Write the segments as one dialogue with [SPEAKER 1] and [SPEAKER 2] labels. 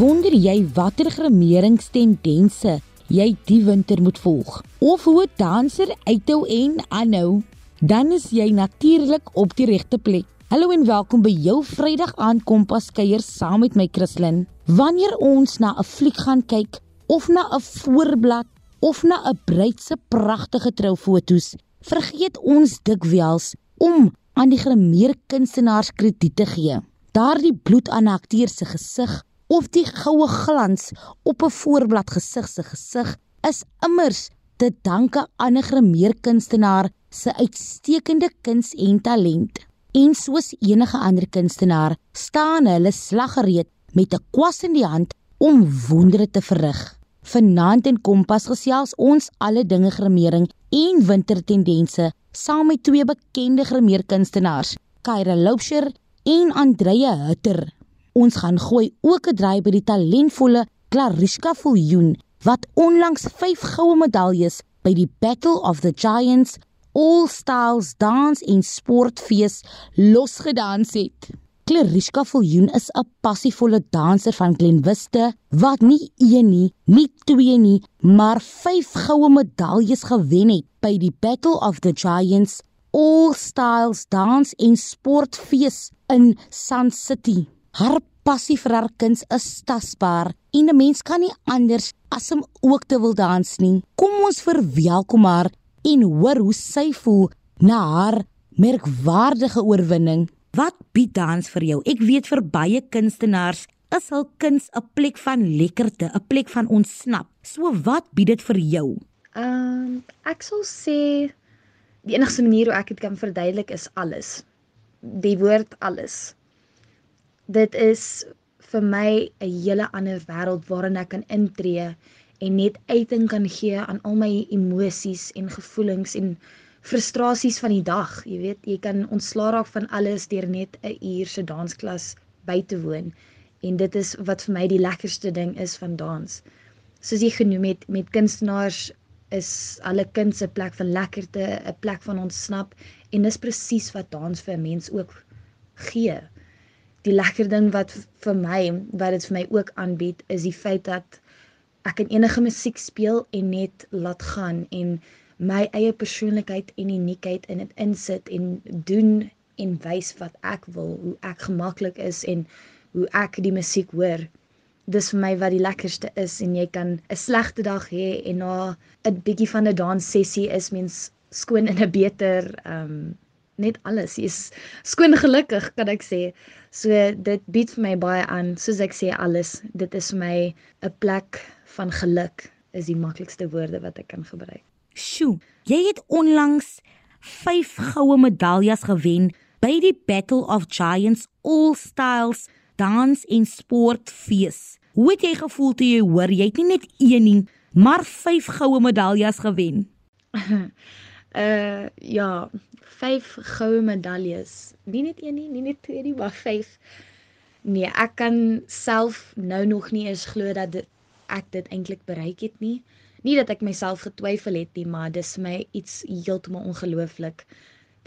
[SPEAKER 1] Wonder jy watter grimeringstendense jy die winter moet volg? Of hoe 'n danser uithou en aanhou? Dan is jy natuurlik op die regte plek. Hallo en welkom by jou Vrydag aand Kompas kuier saam met my Christlyn. Wanneer ons na 'n fliek gaan kyk of na 'n voorblad of na 'n bruid se pragtige troufoto's, vergeet ons dikwels om aan die grimeer kunstenaars krediet te gee. Daardie bloed aan 'n akteur se gesig of die goue glans op 'n voorblad gesig se gesig is immers te danke aan 'n gemeerkunstenaar se uitstekende kuns en talent. En soos enige ander kunstenaar, staan hulle slaggereed met 'n kwas in die hand om wondere te verrig. Vanaand in Kompas gesels ons alle dinge gremering en wintertendense saam met twee bekende gremeerkunstenaars, Kyra Loubser en Andreya Hutter. Ons gaan gooi ook 'n draai by die talentvolle Clarishka Viljoen wat onlangs 5 goue medaljes by die Battle of the Giants All Styles Dance en Sportfees losgedans het. Clarishka Viljoen is 'n passievolle danser van Glenwiste wat nie een nie, nie twee nie, maar 5 goue medaljes gewen het by die Battle of the Giants All Styles Dance en Sportfees in Sun City. Haar passie vir haar kuns is tasbaar en 'n mens kan nie anders as om ook te wil dans nie. Kom ons verwelkom haar en hoor hoe sy voel na haar merkwaardige oorwinning. Wat bied dans vir jou? Ek weet vir baie kunstenaars is hul kuns 'n plek van lekkerte, 'n plek van ontsnap. So wat bied dit vir jou?
[SPEAKER 2] Ehm um, ek sal sê die enigste manier hoe ek dit kan verduidelik is alles. Die woord alles dit is vir my 'n hele ander wêreld waarin ek kan intree en net uiting kan gee aan al my emosies en gevoelings en frustrasies van die dag. Jy weet, jy kan ontslaa raak van alles deur net 'n uur se dansklas by te woon. En dit is wat vir my die lekkerste ding is van dans. Soos jy genoem het met kunstenaars is alle kuns 'n plek van lekkerte, 'n plek van ontsnap en dis presies wat dans vir 'n mens ook gee die lekker ding wat vir my wat dit vir my ook aanbied is die feit dat ek in enige musiek speel en net laat gaan en my eie persoonlikheid en uniekheid in dit insit en doen en wys wat ek wil, hoe ek gemaklik is en hoe ek die musiek hoor. Dis vir my wat die lekkerste is en jy kan 'n slegte dag hê en na 'n bietjie van 'n danssessie is mens skoon in 'n beter ehm um, net alles. Jy's skoon gelukkig, kan ek sê. So dit bied vir my baie aan, soos ek sê alles. Dit is vir my 'n plek van geluk is die maklikste woorde wat ek kan gebruik.
[SPEAKER 1] Sjoe, jy het onlangs 5 goue medaljes gewen by die Battle of Giants All Styles Dans en Sportfees. Hoe het jy gevoel toe jy hoor jy het nie net een nie, maar 5 goue medaljes gewen?
[SPEAKER 2] uh ja, 5 goue medaljes. Nie net een nie, nie net twee nie, maar 5. Nee, ek kan self nou nog nie eens glo dat dit, ek dit eintlik bereik het nie. Nie dat ek myself getwyfel het nie, maar dis my iets heeltemal ongelooflik.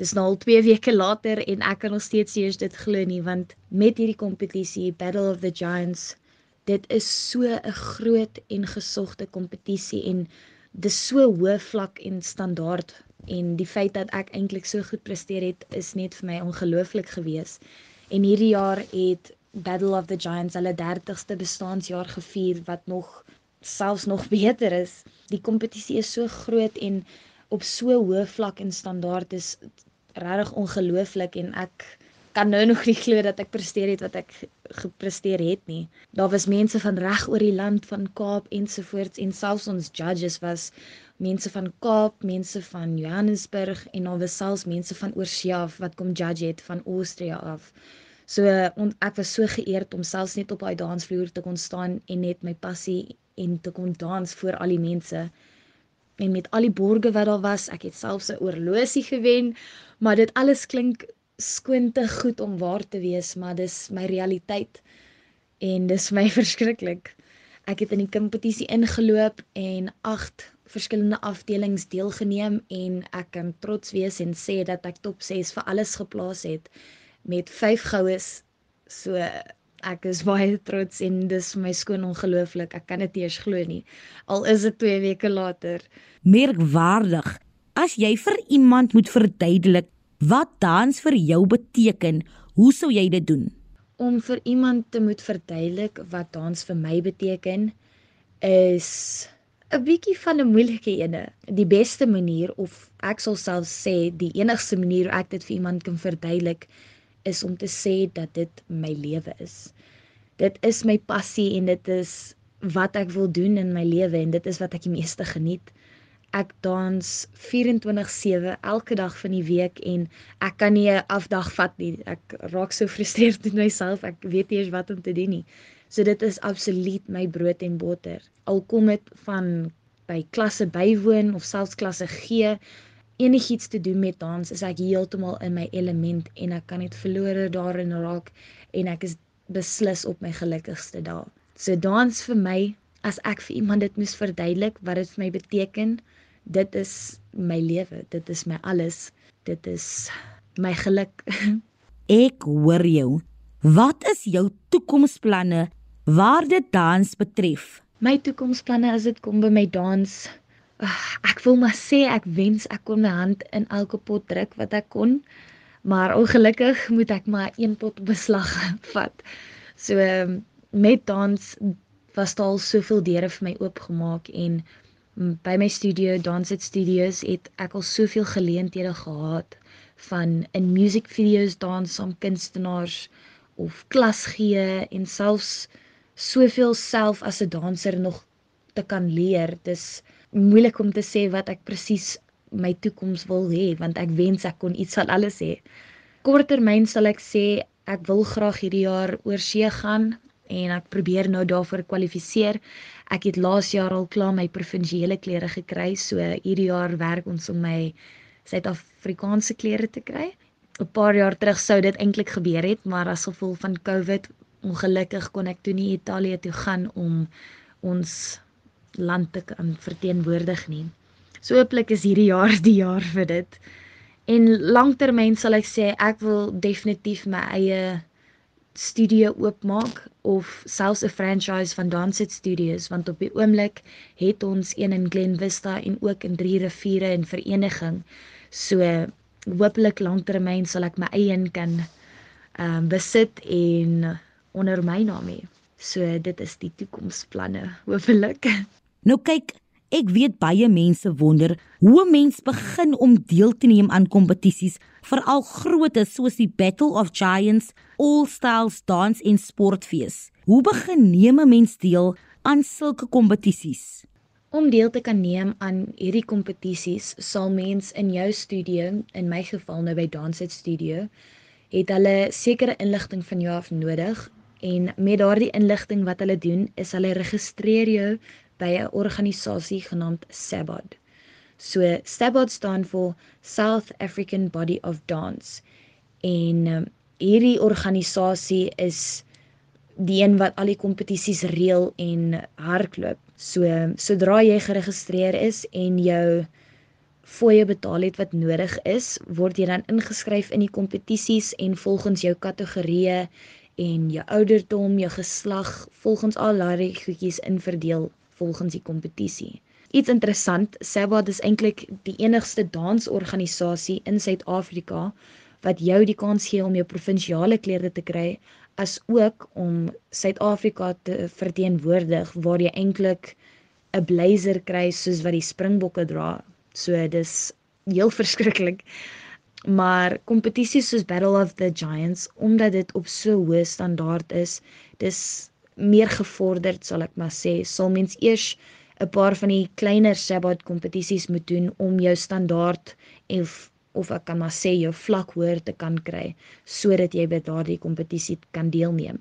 [SPEAKER 2] Dis nou al 2 weke later en ek kan nog steeds eers dit glo nie want met hierdie kompetisie Battle of the Giants dit is so 'n groot en gesogte kompetisie en dis so hoë vlak en standaard en die feit dat ek eintlik so goed presteer het is net vir my ongelooflik gewees. En hierdie jaar het Battle of the Giants hulle 30ste bestaanjaar gevier wat nog selfs nog beter is. Die kompetisie is so groot en op so hoë vlak en standaard is regtig ongelooflik en ek kan nou nog nie glo dat ek presteer het wat ek gepresteer het nie. Daar was mense van reg oor die land van Kaap ensovoorts en selfs ons judges was mense van Kaap, mense van Johannesburg en dan was selfs mense van oorsee af wat kom judge het van Austria af. So on, ek was so geëerd om selfs net op daai dansvloer te kon staan en net my passie en te kon dans voor al die mense. En met al die borge wat daar was, ek het selfs 'n oorlosie gewen, maar dit alles klink skoon te goed om waar te wees, maar dis my realiteit. En dis my verskriklik. Ek het in die kompetisie ingeloop en 8 verskillende afdelings deelgeneem en ek kan trots wees en sê dat ek top 6 vir alles geplaas het met 5 goues. So ek is baie trots en dis vir my skoon ongelooflik. Ek kan dit eers glo nie. Al is dit 2 weke later.
[SPEAKER 1] Merkwaardig. As jy vir iemand moet verduidelik wat dans vir jou beteken, hoe sou jy dit doen?
[SPEAKER 2] Om vir iemand te moet verduidelik wat dans vir my beteken is 'n bietjie van 'n moeilike ene. Die beste manier of ek sal self sê die enigste manier ek dit vir iemand kan verduidelik is om te sê dat dit my lewe is. Dit is my passie en dit is wat ek wil doen in my lewe en dit is wat ek die meeste geniet. Ek dans 24/7 elke dag van die week en ek kan nie 'n afdag vat nie. Ek raak so gefrustreerd met myself. Ek weet nie eens wat om te doen nie. So dit is absoluut my brood en botter. Al kom dit van by klasse bywoon of selfs klasse gee, enigiets te doen met dans, is ek heeltemal in my element en ek kan net verlore daarin raak en ek is beslis op my gelukkigste dae. So dans vir my, as ek vir iemand dit moes verduidelik wat dit vir my beteken, dit is my lewe, dit is my alles. Dit is my geluk.
[SPEAKER 1] Ek hoor jou. Wat is jou toekomsplanne waar dit dans betref?
[SPEAKER 2] My toekomsplanne as dit kom by my dans, ek wil maar sê ek wens ek kon my hand in elke pot druk wat ek kon. Maar ongelukkig moet ek maar een pot beslag vat. So met dans was daar al soveel deure vir my oopgemaak en by my studio Dance It Studios het ek al soveel geleenthede gehad van in musiekvideo's dans saam kunstenaars of klas gee en selfs soveel self as 'n danser nog te kan leer. Dis moeilik om te sê wat ek presies my toekoms wil hê want ek wens ek kon iets van alles hê. Korttermyn sal ek sê ek wil graag hierdie jaar oor see gaan en ek probeer nou daarvoor kwalifiseer. Ek het laas jaar al klaar my provinsiale klere gekry, so hierdie jaar werk ons om my Suid-Afrikaanse klere te kry. 'n Paar jaar terug sou dit eintlik gebeur het, maar as gevolg van COVID ongelukkig kon ek toe nie Italië toe gaan om ons land te kan verteenwoordig nie. So hooplik is hierdie jaar die jaar vir dit. En langtermyn sal ek sê ek wil definitief my eie studio oopmaak of selfs 'n franchise van Dance It Studios want op die oomblik het ons een in Glen Vista en ook in Drie Riviere in vereniging. So hopelik lanktermyn sal ek my eie kan ehm um, besit en onder my naam hê. So dit is die toekomsplanne hopelik.
[SPEAKER 1] Nou kyk, ek weet baie mense wonder hoe 'n mens begin om deel te neem aan kompetisies, veral grootes soos die Battle of Giants, All Styles Dance en Sportfees. Hoe begin neem 'n mens deel aan sulke kompetisies?
[SPEAKER 2] Om deel te kan neem aan hierdie kompetisies, sal mens in jou studio, in my geval nou by Dance It Studio, het hulle sekere inligting van jou af nodig en met daardie inligting wat hulle doen, is hulle registreer jou by 'n organisasie genaamd SABOD. So SABOD staan vir South African Body of Dance. En um, hierdie organisasie is die een wat al die kompetisies reël en hardloop. So sodra jy geregistreer is en jou fooie betaal het wat nodig is, word jy dan ingeskryf in die kompetisies en volgens jou kategorieë en jou ouderdom, jou geslag, volgens al daardie goedjies inverdeel volgens die kompetisie. Iets interessant, SABAD is eintlik die enigste dansorganisasie in Suid-Afrika wat jou die kans gee om jou provinsiale klere te kry as ook om Suid-Afrika te verteenwoordig waar jy eintlik 'n blazer kry soos wat die Springbokke dra. So dis heel verskriklik. Maar kompetisies soos Battle of the Giants omdat dit op so hoë standaard is, dis meer gevorderd sal ek maar sê, sal mens eers 'n paar van die kleiner Sabbat kompetisies moet doen om jou standaard of of ek kan maar sê jou vlak hoër te kan kry sodat jy by daardie kompetisie kan deelneem.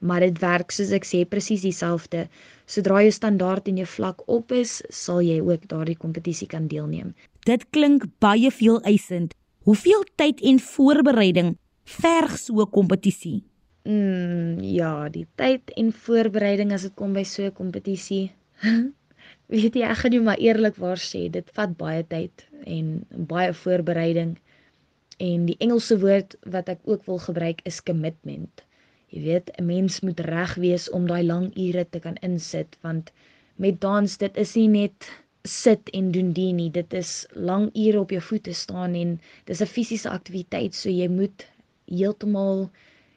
[SPEAKER 2] Maar dit werk soos ek sê presies dieselfde. Sodra jou standaard en jou vlak op is, sal jy ook daardie kompetisie kan deelneem.
[SPEAKER 1] Dit klink baie veel eisend. Hoeveel tyd en voorbereiding verg so 'n kompetisie?
[SPEAKER 2] Mm, ja, die tyd en voorbereiding as dit kom by so 'n kompetisie. Weet jy, ek gaan jou maar eerlikwaar sê, dit vat baie tyd en baie voorbereiding. En die Engelse woord wat ek ook wil gebruik is commitment. Jy weet, 'n mens moet reg wees om daai lang ure te kan insit want met dans dit is nie net sit en doen dit nie. Dit is lang ure op jou voete staan en dis 'n fisiese aktiwiteit, so jy moet heeltemal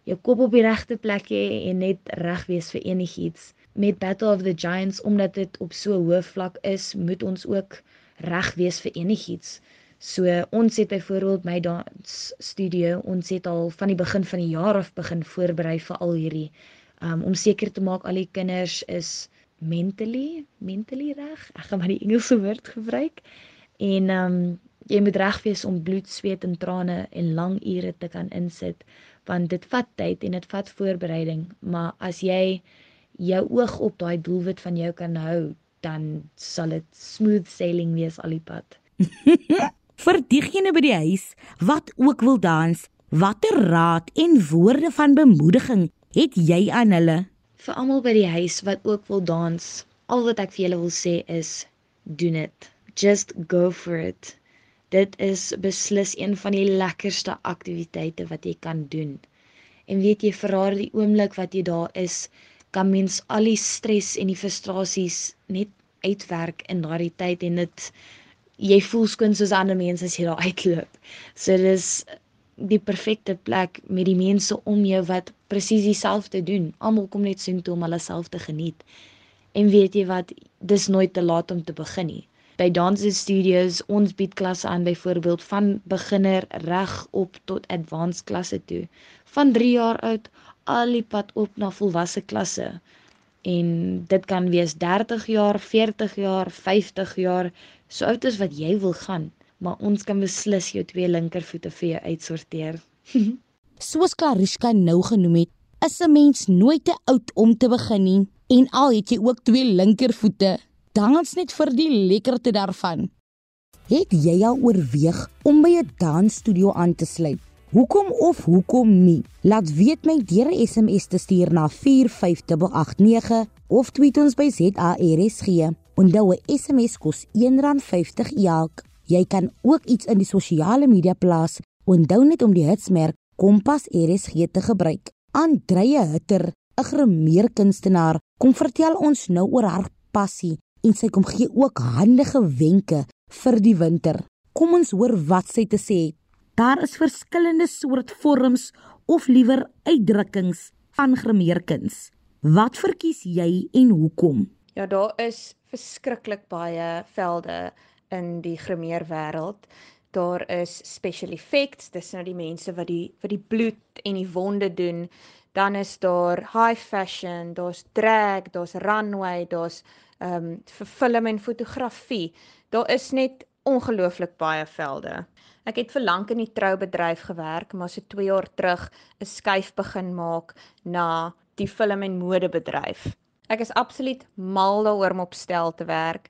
[SPEAKER 2] jou kop op die regte plek hê en net reg wees vir enigiets. Met Battle of the Giants omdat dit op so hoë vlak is, moet ons ook reg wees vir enigiets. So ons het byvoorbeeld my dans studio, ons het al van die begin van die jaar af begin voorberei vir al hierdie um, om seker te maak al die kinders is mentally mentally reg. Ek gaan maar die Engelse woord gebruik. En ehm um, jy moet reg wees om bloed, sweet en trane en lang ure te kan insit want dit vat tyd en dit vat voorbereiding, maar as jy jou oog op daai doelwit van jou kan hou, dan sal dit smooth sailing wees al die pad.
[SPEAKER 1] Vir diegene by die huis wat ook wil dans, watter raad en woorde van bemoediging het jy aan hulle?
[SPEAKER 2] Vir almal by die huis wat ook wil dans, al wat ek vir julle wil sê is doen dit. Just go for it. Dit is beslis een van die lekkerste aktiwiteite wat jy kan doen. En weet jy vir die oomblik wat jy daar is, kan mens al die stres en die frustrasies net uitwerk in daardie tyd en dit jy voel skoon soos ander mense as jy daar uitloop. So dis die perfekte plek met die mense om jou wat presies dieselfde doen. Almal kom net so intoe om hulle self te geniet. En weet jy wat, dis nooit te laat om te begin nie. By Dance Studios ons bied klasse aan byvoorbeeld van beginner reg op tot advanced klasse toe. Van 3 jaar oud al die pad op na volwasse klasse. En dit kan wees 30 jaar, 40 jaar, 50 jaar, so oud as wat jy wil gaan, maar ons kan beslis jou twee linkervoete vir jou uitsorteer.
[SPEAKER 1] Soos Clarishka nou genoem het, is 'n mens nooit te oud om te begin nie en al het jy ook twee linkervoete, dans net vir die lekkerte daarvan. Het jy al oorweeg om by 'n dansstudio aan te sluit? Hoekom of hoekom nie? Laat weet my deur 'n SMS te stuur na 45889 of tweet ons by ZARSG. Onthou 'n SMS kos R1.50 elk. Jy kan ook iets in die sosiale media plaas. Onthou net om die hitsmerk Kompas RSG te gebruik. Andreya Hutter, 'n grimeerkunstenaar, kom vertel ons nou oor haar passie en sy kom gee ook handige wenke vir die winter. Kom ons hoor wat sy te sê het. Daar is verskillende soort vorms of liewer uitdrukkings van grimeerkuns. Wat verkies jy en hoekom?
[SPEAKER 3] Ja, daar is verskriklik baie velde in die grimeer wêreld. Daar is special effects, dis nou die mense wat die vir die bloed en die wonde doen. Dan is daar high fashion, daar's drag, daar's runway, daar's ehm um, vir film en fotografie. Daar is net ongelooflik baie velde. Ek het vir lank in die troubedryf gewerk, maar so 2 jaar terug 'n skuif begin maak na die film en modebedryf. Ek is absoluut mal daaroor om op stel te werk.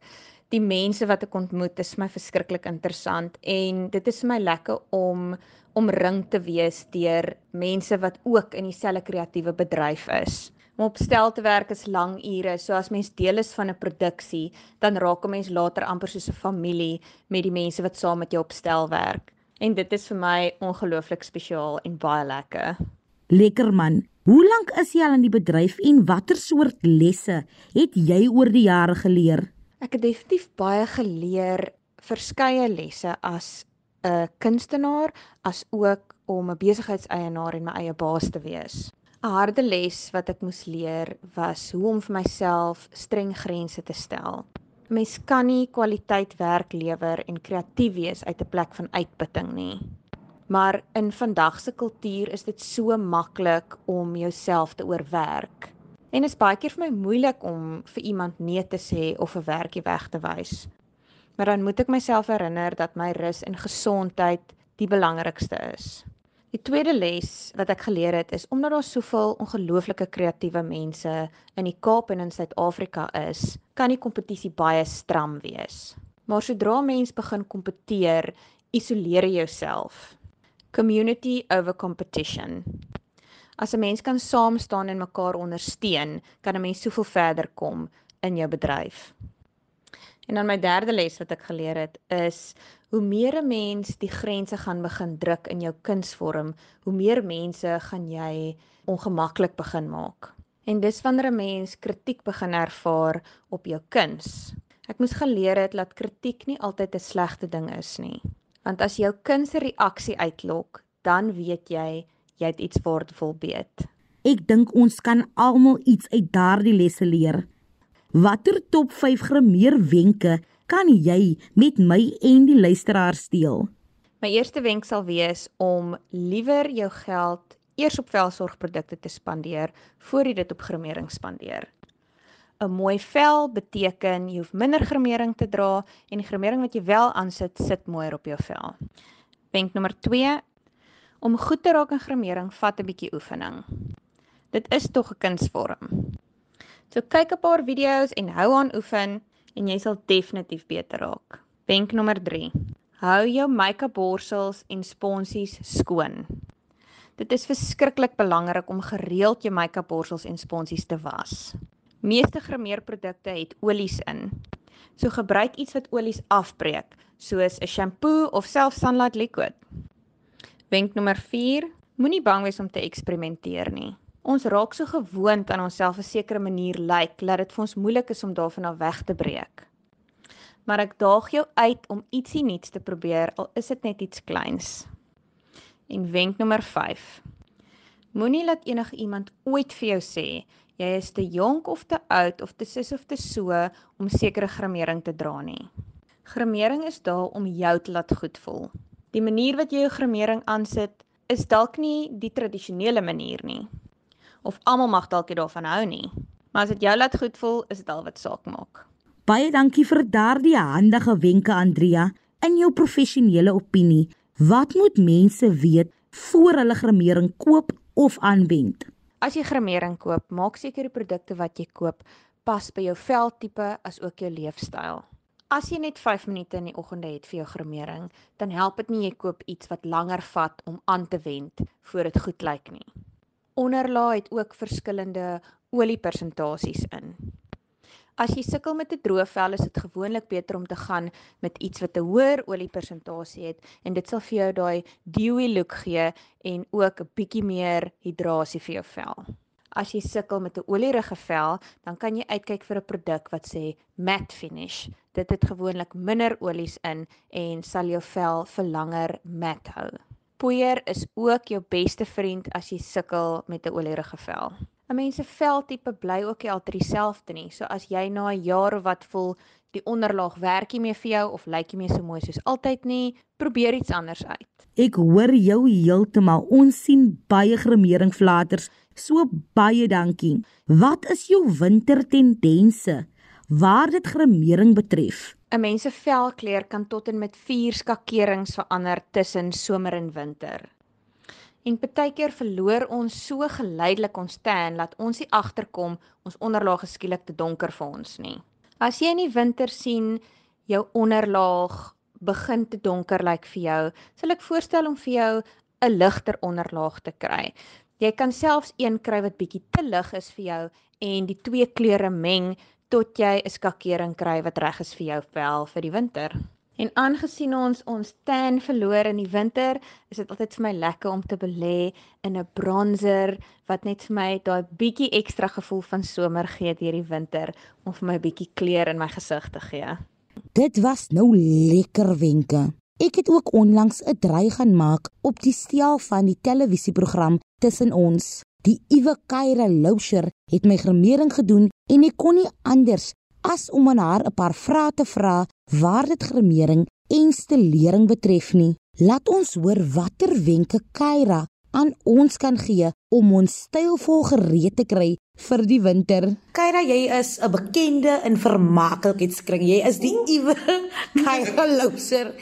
[SPEAKER 3] Die mense wat ek ontmoet is my verskriklik interessant en dit is vir my lekker om omring te wees deur mense wat ook in dieselfde kreatiewe bedryf is. Om op stel te werk is lang ure, so as mens deel is van 'n produksie, dan raak 'n mens later amper soos 'n familie met die mense wat saam met jou op stel werk. En dit is vir my ongelooflik spesiaal en baie lekker.
[SPEAKER 1] Lekker man. Hoe lank is jy al in die bedryf en watter soort lesse het jy oor die jare geleer?
[SPEAKER 3] Ek het definitief baie geleer, verskeie lesse as 'n kunstenaar, as ook om 'n besigheidseienaar en my eie baas te wees. 'n Harde les wat ek moes leer was hoe om vir myself streng grense te stel. Mens kan nie kwaliteit werk lewer en kreatief wees uit 'n plek van uitputting nie. Maar in vandag se kultuur is dit so maklik om jouself te oorwerk. En dit is baie keer vir my moeilik om vir iemand nee te sê of 'n werkie weg te wys. Maar dan moet ek myself herinner dat my rus en gesondheid die belangrikste is. Die tweede les wat ek geleer het is omdat daar soveel ongelooflike kreatiewe mense in die Kaap en in Suid-Afrika is, kan die kompetisie baie stram wees. Maar sodra mens begin kompeteer, isoleer jy jouself community over competition. As 'n mens kan saam staan en mekaar ondersteun, kan 'n mens soveel verder kom in jou bedryf. En dan my derde les wat ek geleer het is hoe meer 'n mens die grense gaan begin druk in jou kunsvorm, hoe meer mense gaan jy ongemaklik begin maak. En dis wanneer 'n mens kritiek begin ervaar op jou kuns. Ek moes geleer het dat kritiek nie altyd 'n slegte ding is nie. Want as jou kuns 'n reaksie uitlok, dan weet jy jy het iets waardevol weet.
[SPEAKER 1] Ek dink ons kan almal iets uit daardie lesse leer. Watter top 5 grimeer wenke kan jy met my en die luisteraars deel?
[SPEAKER 3] My eerste wenk sal wees om liewer jou geld eers op velsorgprodukte te spandeer voor jy dit op gremering spandeer. 'n Mooi vel beteken jy hoef minder gremering te dra en die gremering wat jy wel aansit, sit mooier op jou vel. Wenk nommer 2: Om goed te raak in gremering, vat 'n bietjie oefening. Dit is tog 'n kunsvorm. So kyk 'n paar video's en hou aan oefen en jy sal definitief beter raak. Wenk nommer 3: Hou jou make-up borsels en sponsies skoon. Dit is verskriklik belangrik om gereeld jou make-up borsels en sponsies te was. Meeste grimeerprodukte het olies in. So gebruik iets wat olies afbreek, soos 'n shampoo of selfs sunlight liquid. Wenk nommer 4: Moenie bang wees om te eksperimenteer nie. Ons raak so gewoond aan onsself 'n sekere manier lyk like, dat dit vir ons moeilik is om daarvan af weg te breek maar ek daag jou uit om ietsie nuuts te probeer al is dit net iets kleins. En wenk nommer 5. Moenie laat enige iemand ooit vir jou sê jy is te jonk of te oud of te sis of te so om sekere grimering te dra nie. Grimering is daar om jou te laat goed voel. Die manier wat jy jou grimering aansit is dalk nie die tradisionele manier nie. Of almal mag dalk daarvan hou nie. Maar as dit jou laat goed voel, is dit al wat saak maak.
[SPEAKER 1] Baie dankie vir daardie handige wenke Andrea. In jou professionele opinie, wat moet mense weet voor hulle gremering koop of aanwend?
[SPEAKER 3] As jy gremering koop, maak seker die produkte wat jy koop pas by jou veltipe as ook jou leefstyl. As jy net 5 minute in die oggende het vir jou gremering, dan help dit nie jy koop iets wat langer vat om aan te wend voor dit goed lyk nie. Onderlaai het ook verskillende oliepersentasies in. As jy sukkel met 'n droë vel, is dit gewoonlik beter om te gaan met iets wat 'n hoër oliepersentasie het en dit sal vir jou daai dewy look gee en ook 'n bietjie meer hidrasie vir jou vel. As jy sukkel met 'n olierige vel, dan kan jy uitkyk vir 'n produk wat sê matte finish. Dit het gewoonlik minder olies in en sal jou vel vir langer mat hou. Poeier is ook jou beste vriend as jy sukkel met 'n olierige vel. 'n mens se veltipe bly ook nie altyd dieselfde nie. So as jy na 'n jaar of wat voel die onderlaag werk nie meer vir jou of lyk nie meer so mooi soos altyd nie, probeer iets anders uit.
[SPEAKER 1] Ek hoor jou heeltemal. Ons sien baie gremering flaters. So baie dankie. Wat is jou wintertendense waar dit gremering betref?
[SPEAKER 3] 'n Mens se velkleur kan tot en met 4 skakerings verander tussen somer en winter. En partykeer verloor ons so geleidelik ons tan dat ons nie agterkom ons onderlaag skielik te donker vir ons nie. As jy in die winter sien jou onderlaag begin te donker lyk like vir jou, sal ek voorstel om vir jou 'n ligter onderlaag te kry. Jy kan selfs een kry wat bietjie te lig is vir jou en die twee kleure meng tot jy 'n skakering kry wat reg is vir jou vel vir die winter. En aangesien ons ons tan verloor in die winter, is dit altyd vir my lekker om te belê in 'n bronzer wat net vir my daai bietjie ekstra gevoel van somer gee hierdie winter om vir my bietjie kleur in my gesig te gee.
[SPEAKER 1] Dit was nou lekker wenke. Ek het ook onlangs 'n dry gaan maak op die stel van die televisieprogram Tussen ons. Die Iwe Kaira Lousher het my gremering gedoen en ek kon nie anders as om aan haar 'n paar vrae te vra waar dit gremering en stelering betref nie. Laat ons hoor watter wenke Kyra aan ons kan gee om ons stylvol gereed te kry vir die winter.
[SPEAKER 4] Kyra, jy is 'n bekende in vermaaklikheidskring. Jy is die iwe Kyra Louser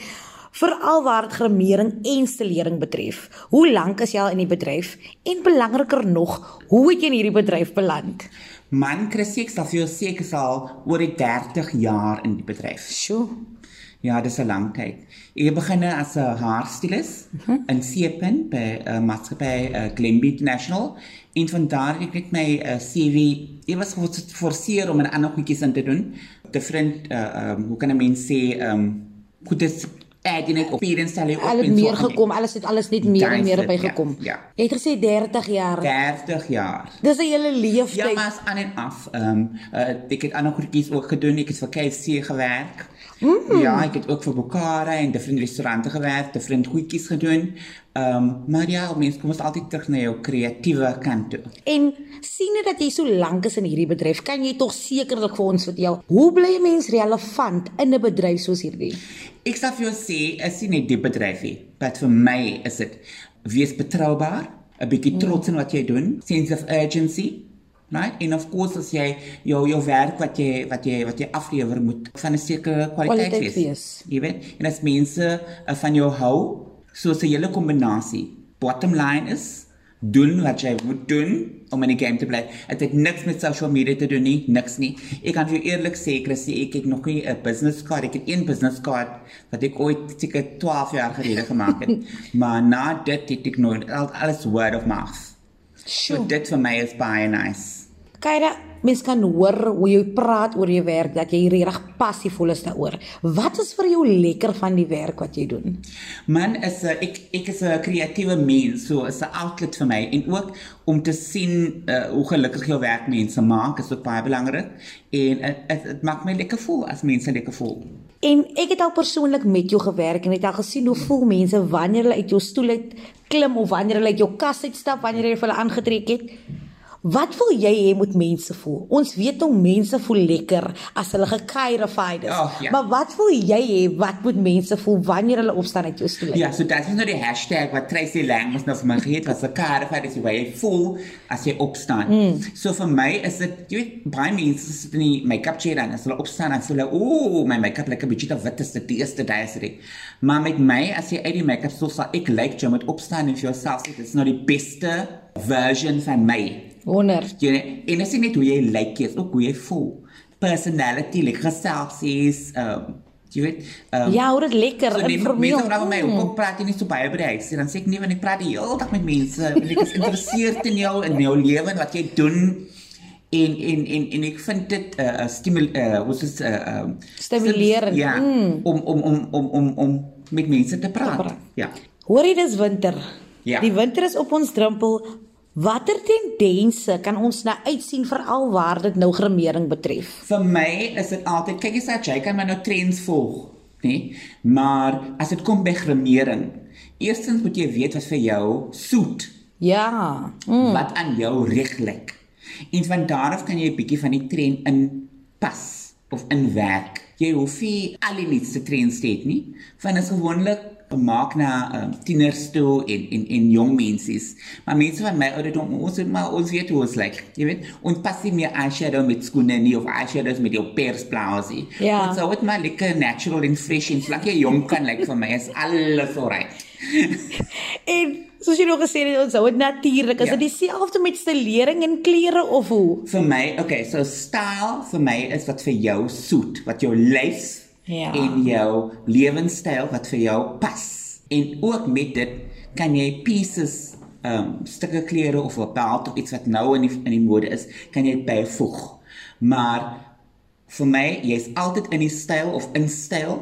[SPEAKER 4] veral waar dit gremering en stelering betref. Hoe lank is jy al in die bedryf en belangriker nog, hoe het jy in hierdie bedryf beland?
[SPEAKER 5] Man Christie ek sal vir jou sê ek is al oor die 30 jaar in die bedryf.
[SPEAKER 4] Sjoe.
[SPEAKER 5] Ja, dis 'n lang tyd. Ek begin as 'n haarstylist uh mhm. -huh. in Siepen by 'n uh, maatskappy uh, Glenby International. En van daar het ek my uh, CV, ek was geforseer om 'n ander goedjies in te doen. Different uh um hoe kan 'n mens sê um goed is add hier en stel jy op
[SPEAKER 1] Al
[SPEAKER 5] en
[SPEAKER 1] meer
[SPEAKER 5] so aan.
[SPEAKER 1] gekom, alles het alles net meer en meer by
[SPEAKER 5] ja,
[SPEAKER 1] gekom.
[SPEAKER 5] ja.
[SPEAKER 1] Jy het gesê 30 jaar.
[SPEAKER 5] 30 jaar.
[SPEAKER 1] Dis 'n hele
[SPEAKER 5] Ja,
[SPEAKER 1] leeftyd.
[SPEAKER 5] maar is aan en af. Ehm um, uh, ek het ander goedjies ook gedoen. Ek het vir KFC gewerk.
[SPEAKER 1] Mm.
[SPEAKER 5] Ja, ek het ook vir Bokara en different restaurante gewerk, different goedjies gedoen. Ehm um, maar ja, mense kom ons altyd terug na jou kreatiewe kant toe.
[SPEAKER 1] En sien jy dat jy so lank is in hierdie bedryf, kan jy tog sekerlik vir ons vertel, hoe bly 'n mens relevant in 'n bedryf soos hierdie?
[SPEAKER 5] Ek sal vir jou sê, is nie net die bedryf nie, maar vir my is dit wees betroubaar, 'n bietjie trots in wat jy doen, sense of urgency. Right? En of course as jy jou jou werk wat jy wat jy wat jy aflewer moet van 'n sekere kwaliteit
[SPEAKER 1] Kwaliteit
[SPEAKER 5] wees.
[SPEAKER 1] wees.
[SPEAKER 5] Jy weet, en as mense uh, van jou hou, so 'n hele kombinasie. Bottom line is doen wat jy moet doen om in die game te bly. Dit het niks met social media te doen nie, niks nie. Ek kan vir jou eerlik sê, Chrissy, ek het nog nie 'n business card, ek het een business card wat ek ooit seker 12 jaar gelede gemaak het. maar na dit het ek nooit al- alles word of mouth. So dit vir my is baie nice.
[SPEAKER 1] Kyra, mens kan hoor hoe jy praat oor jou werk dat jy regtig passievol is daaroor. Wat is vir jou lekker van die werk wat jy doen?
[SPEAKER 5] Man is 'n ek ek is 'n kreatiewe mens, so is 'n outlet vir my en ook om te sien uh, hoe gelukkig jou werk mense maak is ook baie belangrik en dit dit maak my lekker voel as mense lekker voel.
[SPEAKER 1] En ek het al persoonlik met jou gewerk en het al gesien hoe voel mense wanneer hulle uit jou stoel uit klim of wanneer hulle uit jou kas uitstap wanneer jy vir hulle aangetrek het. Wat wil jy hê moet mense voel? Ons weet hoe mense voel lekker as hulle gekairified is.
[SPEAKER 5] Oh, ja.
[SPEAKER 1] Maar wat wil jy hê wat moet mense voel wanneer hulle opstaan uit jou stoel?
[SPEAKER 5] Ja, so dit is nou die hashtag wat Tracy Lang mos nou vir my het wat se karify is hoe jy voel as jy opstaan. Mm. So vir my is dit jy weet baie mense sit in die make-up chair dan as hulle opstaan dan voel hulle ooh my make-up lyk 'n bietjie te wit is dit die eerste dag is dit. Maar met my as jy uit die make-up stoel sal ek lyk jy moet opstaan en vir jouself sê dit is nou die beste version van my.
[SPEAKER 1] Wonder.
[SPEAKER 5] Jy weet, en as jy net hoe jy lyk, is ook hoe jy voel. Personality, like geselsies, ehm um, jy weet, um,
[SPEAKER 1] Ja, hoe dit lekker
[SPEAKER 5] So
[SPEAKER 1] informeel.
[SPEAKER 5] mense vra my,
[SPEAKER 1] Mm.
[SPEAKER 5] hoekom praat jy nie so baie by die huis? En dan sê ek nee, want ek praat die hele dag met mense. En ek is geïnteresseerd in jou en jou lewe en wat jy doen. En en en en ek vind dit 'n uh, stimul uh, wat is 'n uh, um,
[SPEAKER 1] Stimulerend,
[SPEAKER 5] Ja,
[SPEAKER 1] mm.
[SPEAKER 5] om om om om om om met mense te praat.
[SPEAKER 1] praat.
[SPEAKER 5] Ja.
[SPEAKER 1] Hoor jy dis winter?
[SPEAKER 5] Ja.
[SPEAKER 1] Die winter is op ons drempel. Watter tendense kan ons nou uitsien veral waar dit nou gremering betref?
[SPEAKER 5] Vir my is dit altyd kyk jy sê jy kan maar nou trends volg, nê? Maar as dit kom by gremering, eerstens moet jy weet wat vir jou soet.
[SPEAKER 1] Ja. Mm.
[SPEAKER 5] wat aan jou reg lyk. En van daar af kan jy 'n bietjie van die trend inpas of inwerk. Jy hoef nie al die nuutste trends te hê nie, want dit is gewoonlik gemaak na um, tieners toe en en en jong mense. Maar mense van my ouderdom, ons maar ons weet hoe ons lyk. Jy weet, ons pas nie meer eyeshadow met skoene nie of eyeshadows met jou persblausie.
[SPEAKER 1] Ja.
[SPEAKER 5] Ons sou dit maar lekker natural en fresh en solank jy jong kan lyk vir my is alles alright.
[SPEAKER 1] En soos jy nog gesê het, ons hou dit natuurlik. Is
[SPEAKER 5] Ja.
[SPEAKER 1] dit dieselfde met stelering en klere of hoe?
[SPEAKER 5] Vir my, okay, so style vir my is wat vir jou soet, wat jou lyf
[SPEAKER 1] Ja.
[SPEAKER 5] en jou lewenstyl wat vir jou pas. En ook met dit kan jy pieces um stukke klere of 'n belt of iets wat nou in die in die mode is, kan jy byvoeg. Maar vir my, jy's altyd in die styl of in styl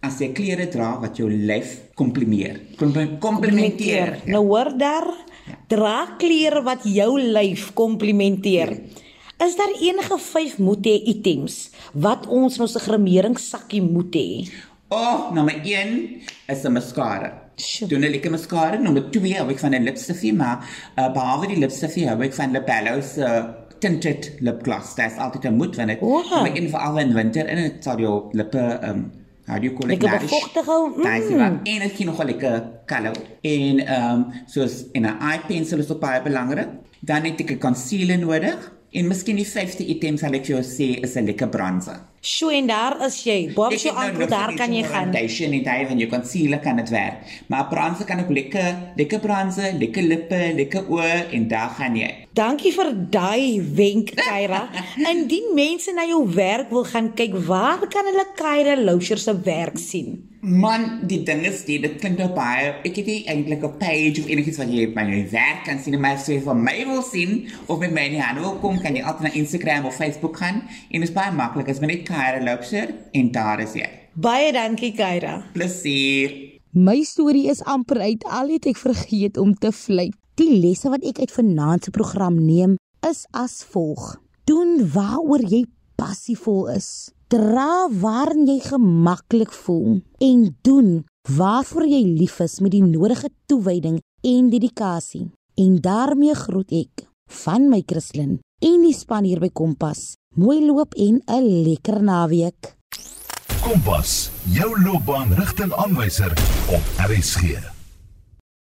[SPEAKER 5] as jy klere dra wat jou lyf komplimeer. Kompli- Komplimenteer.
[SPEAKER 1] Nou hoor daar, dra klere wat jou lyf komplimenteer. Is daar enige 5 moet hê items wat ons in ons gremeringssakkie moet hê?
[SPEAKER 5] Oh, nommer 1 is 'n mascara.
[SPEAKER 1] Sjoe.
[SPEAKER 5] Doen 'n lekker mascara. Nommer 2 hou ek van 'n lipstifie, maar uh, behalwe die lipstifie hou ek van Labello se uh, tinted lipgloss. Dit is altyd 'n moet want dit
[SPEAKER 1] O.
[SPEAKER 5] maar in veral in winter en dit sal jou lippe um how do you call it?
[SPEAKER 1] Lekker bevochtig hou,
[SPEAKER 5] Daai is
[SPEAKER 1] mm.
[SPEAKER 5] wat en dit gee nog 'n lekker color. En um soos en 'n eye pencil is ook baie belangrik. Dan het ek 'n concealer nodig. En miskien die vyfde item sal ek vir jou sê is 'n lekker bronzer.
[SPEAKER 1] Sjoe en daar is jy. Bob
[SPEAKER 5] het nou nog
[SPEAKER 1] daar kan jy
[SPEAKER 5] so
[SPEAKER 1] gaan.
[SPEAKER 5] Foundation en daai van jou concealer kan dit werk. Maar bronzer kan ook lekker, lekker bronzer, lekker lippe, lekker oë en daar gaan jy.
[SPEAKER 1] Dankie vir daai wenk, Kyra. Indien mense na jou werk wil gaan kyk, waar kan hulle Kyra Loucher se werk sien?
[SPEAKER 5] Man, die ding is die, dit klink nou baie, ek het nie eintlik 'n page of enigiets wat jy by my werk kan sien, maar as jy van my wil sien of met my in die hande wil kom, kan jy altyd na Instagram of Facebook gaan en dit is baie maklik, is maar net Kyra Loubser en daar is jy.
[SPEAKER 4] Baie dankie Kyra.
[SPEAKER 5] Plesier.
[SPEAKER 1] My storie is amper uit al het ek vergeet om te fluit. Die lesse wat ek uit vanaand se program neem is as volg: Doen waaroor jy passievol is. Dra waarin jy gemaklik voel en doen waarvoor jy lief is met die nodige toewyding en dedikasie. En daarmee groet ek van my Christlyn en die span hier by Kompas. Mooi loop en 'n lekker naweek.
[SPEAKER 6] Kompas, jou loopbaan rigtingaanwyser op RSG.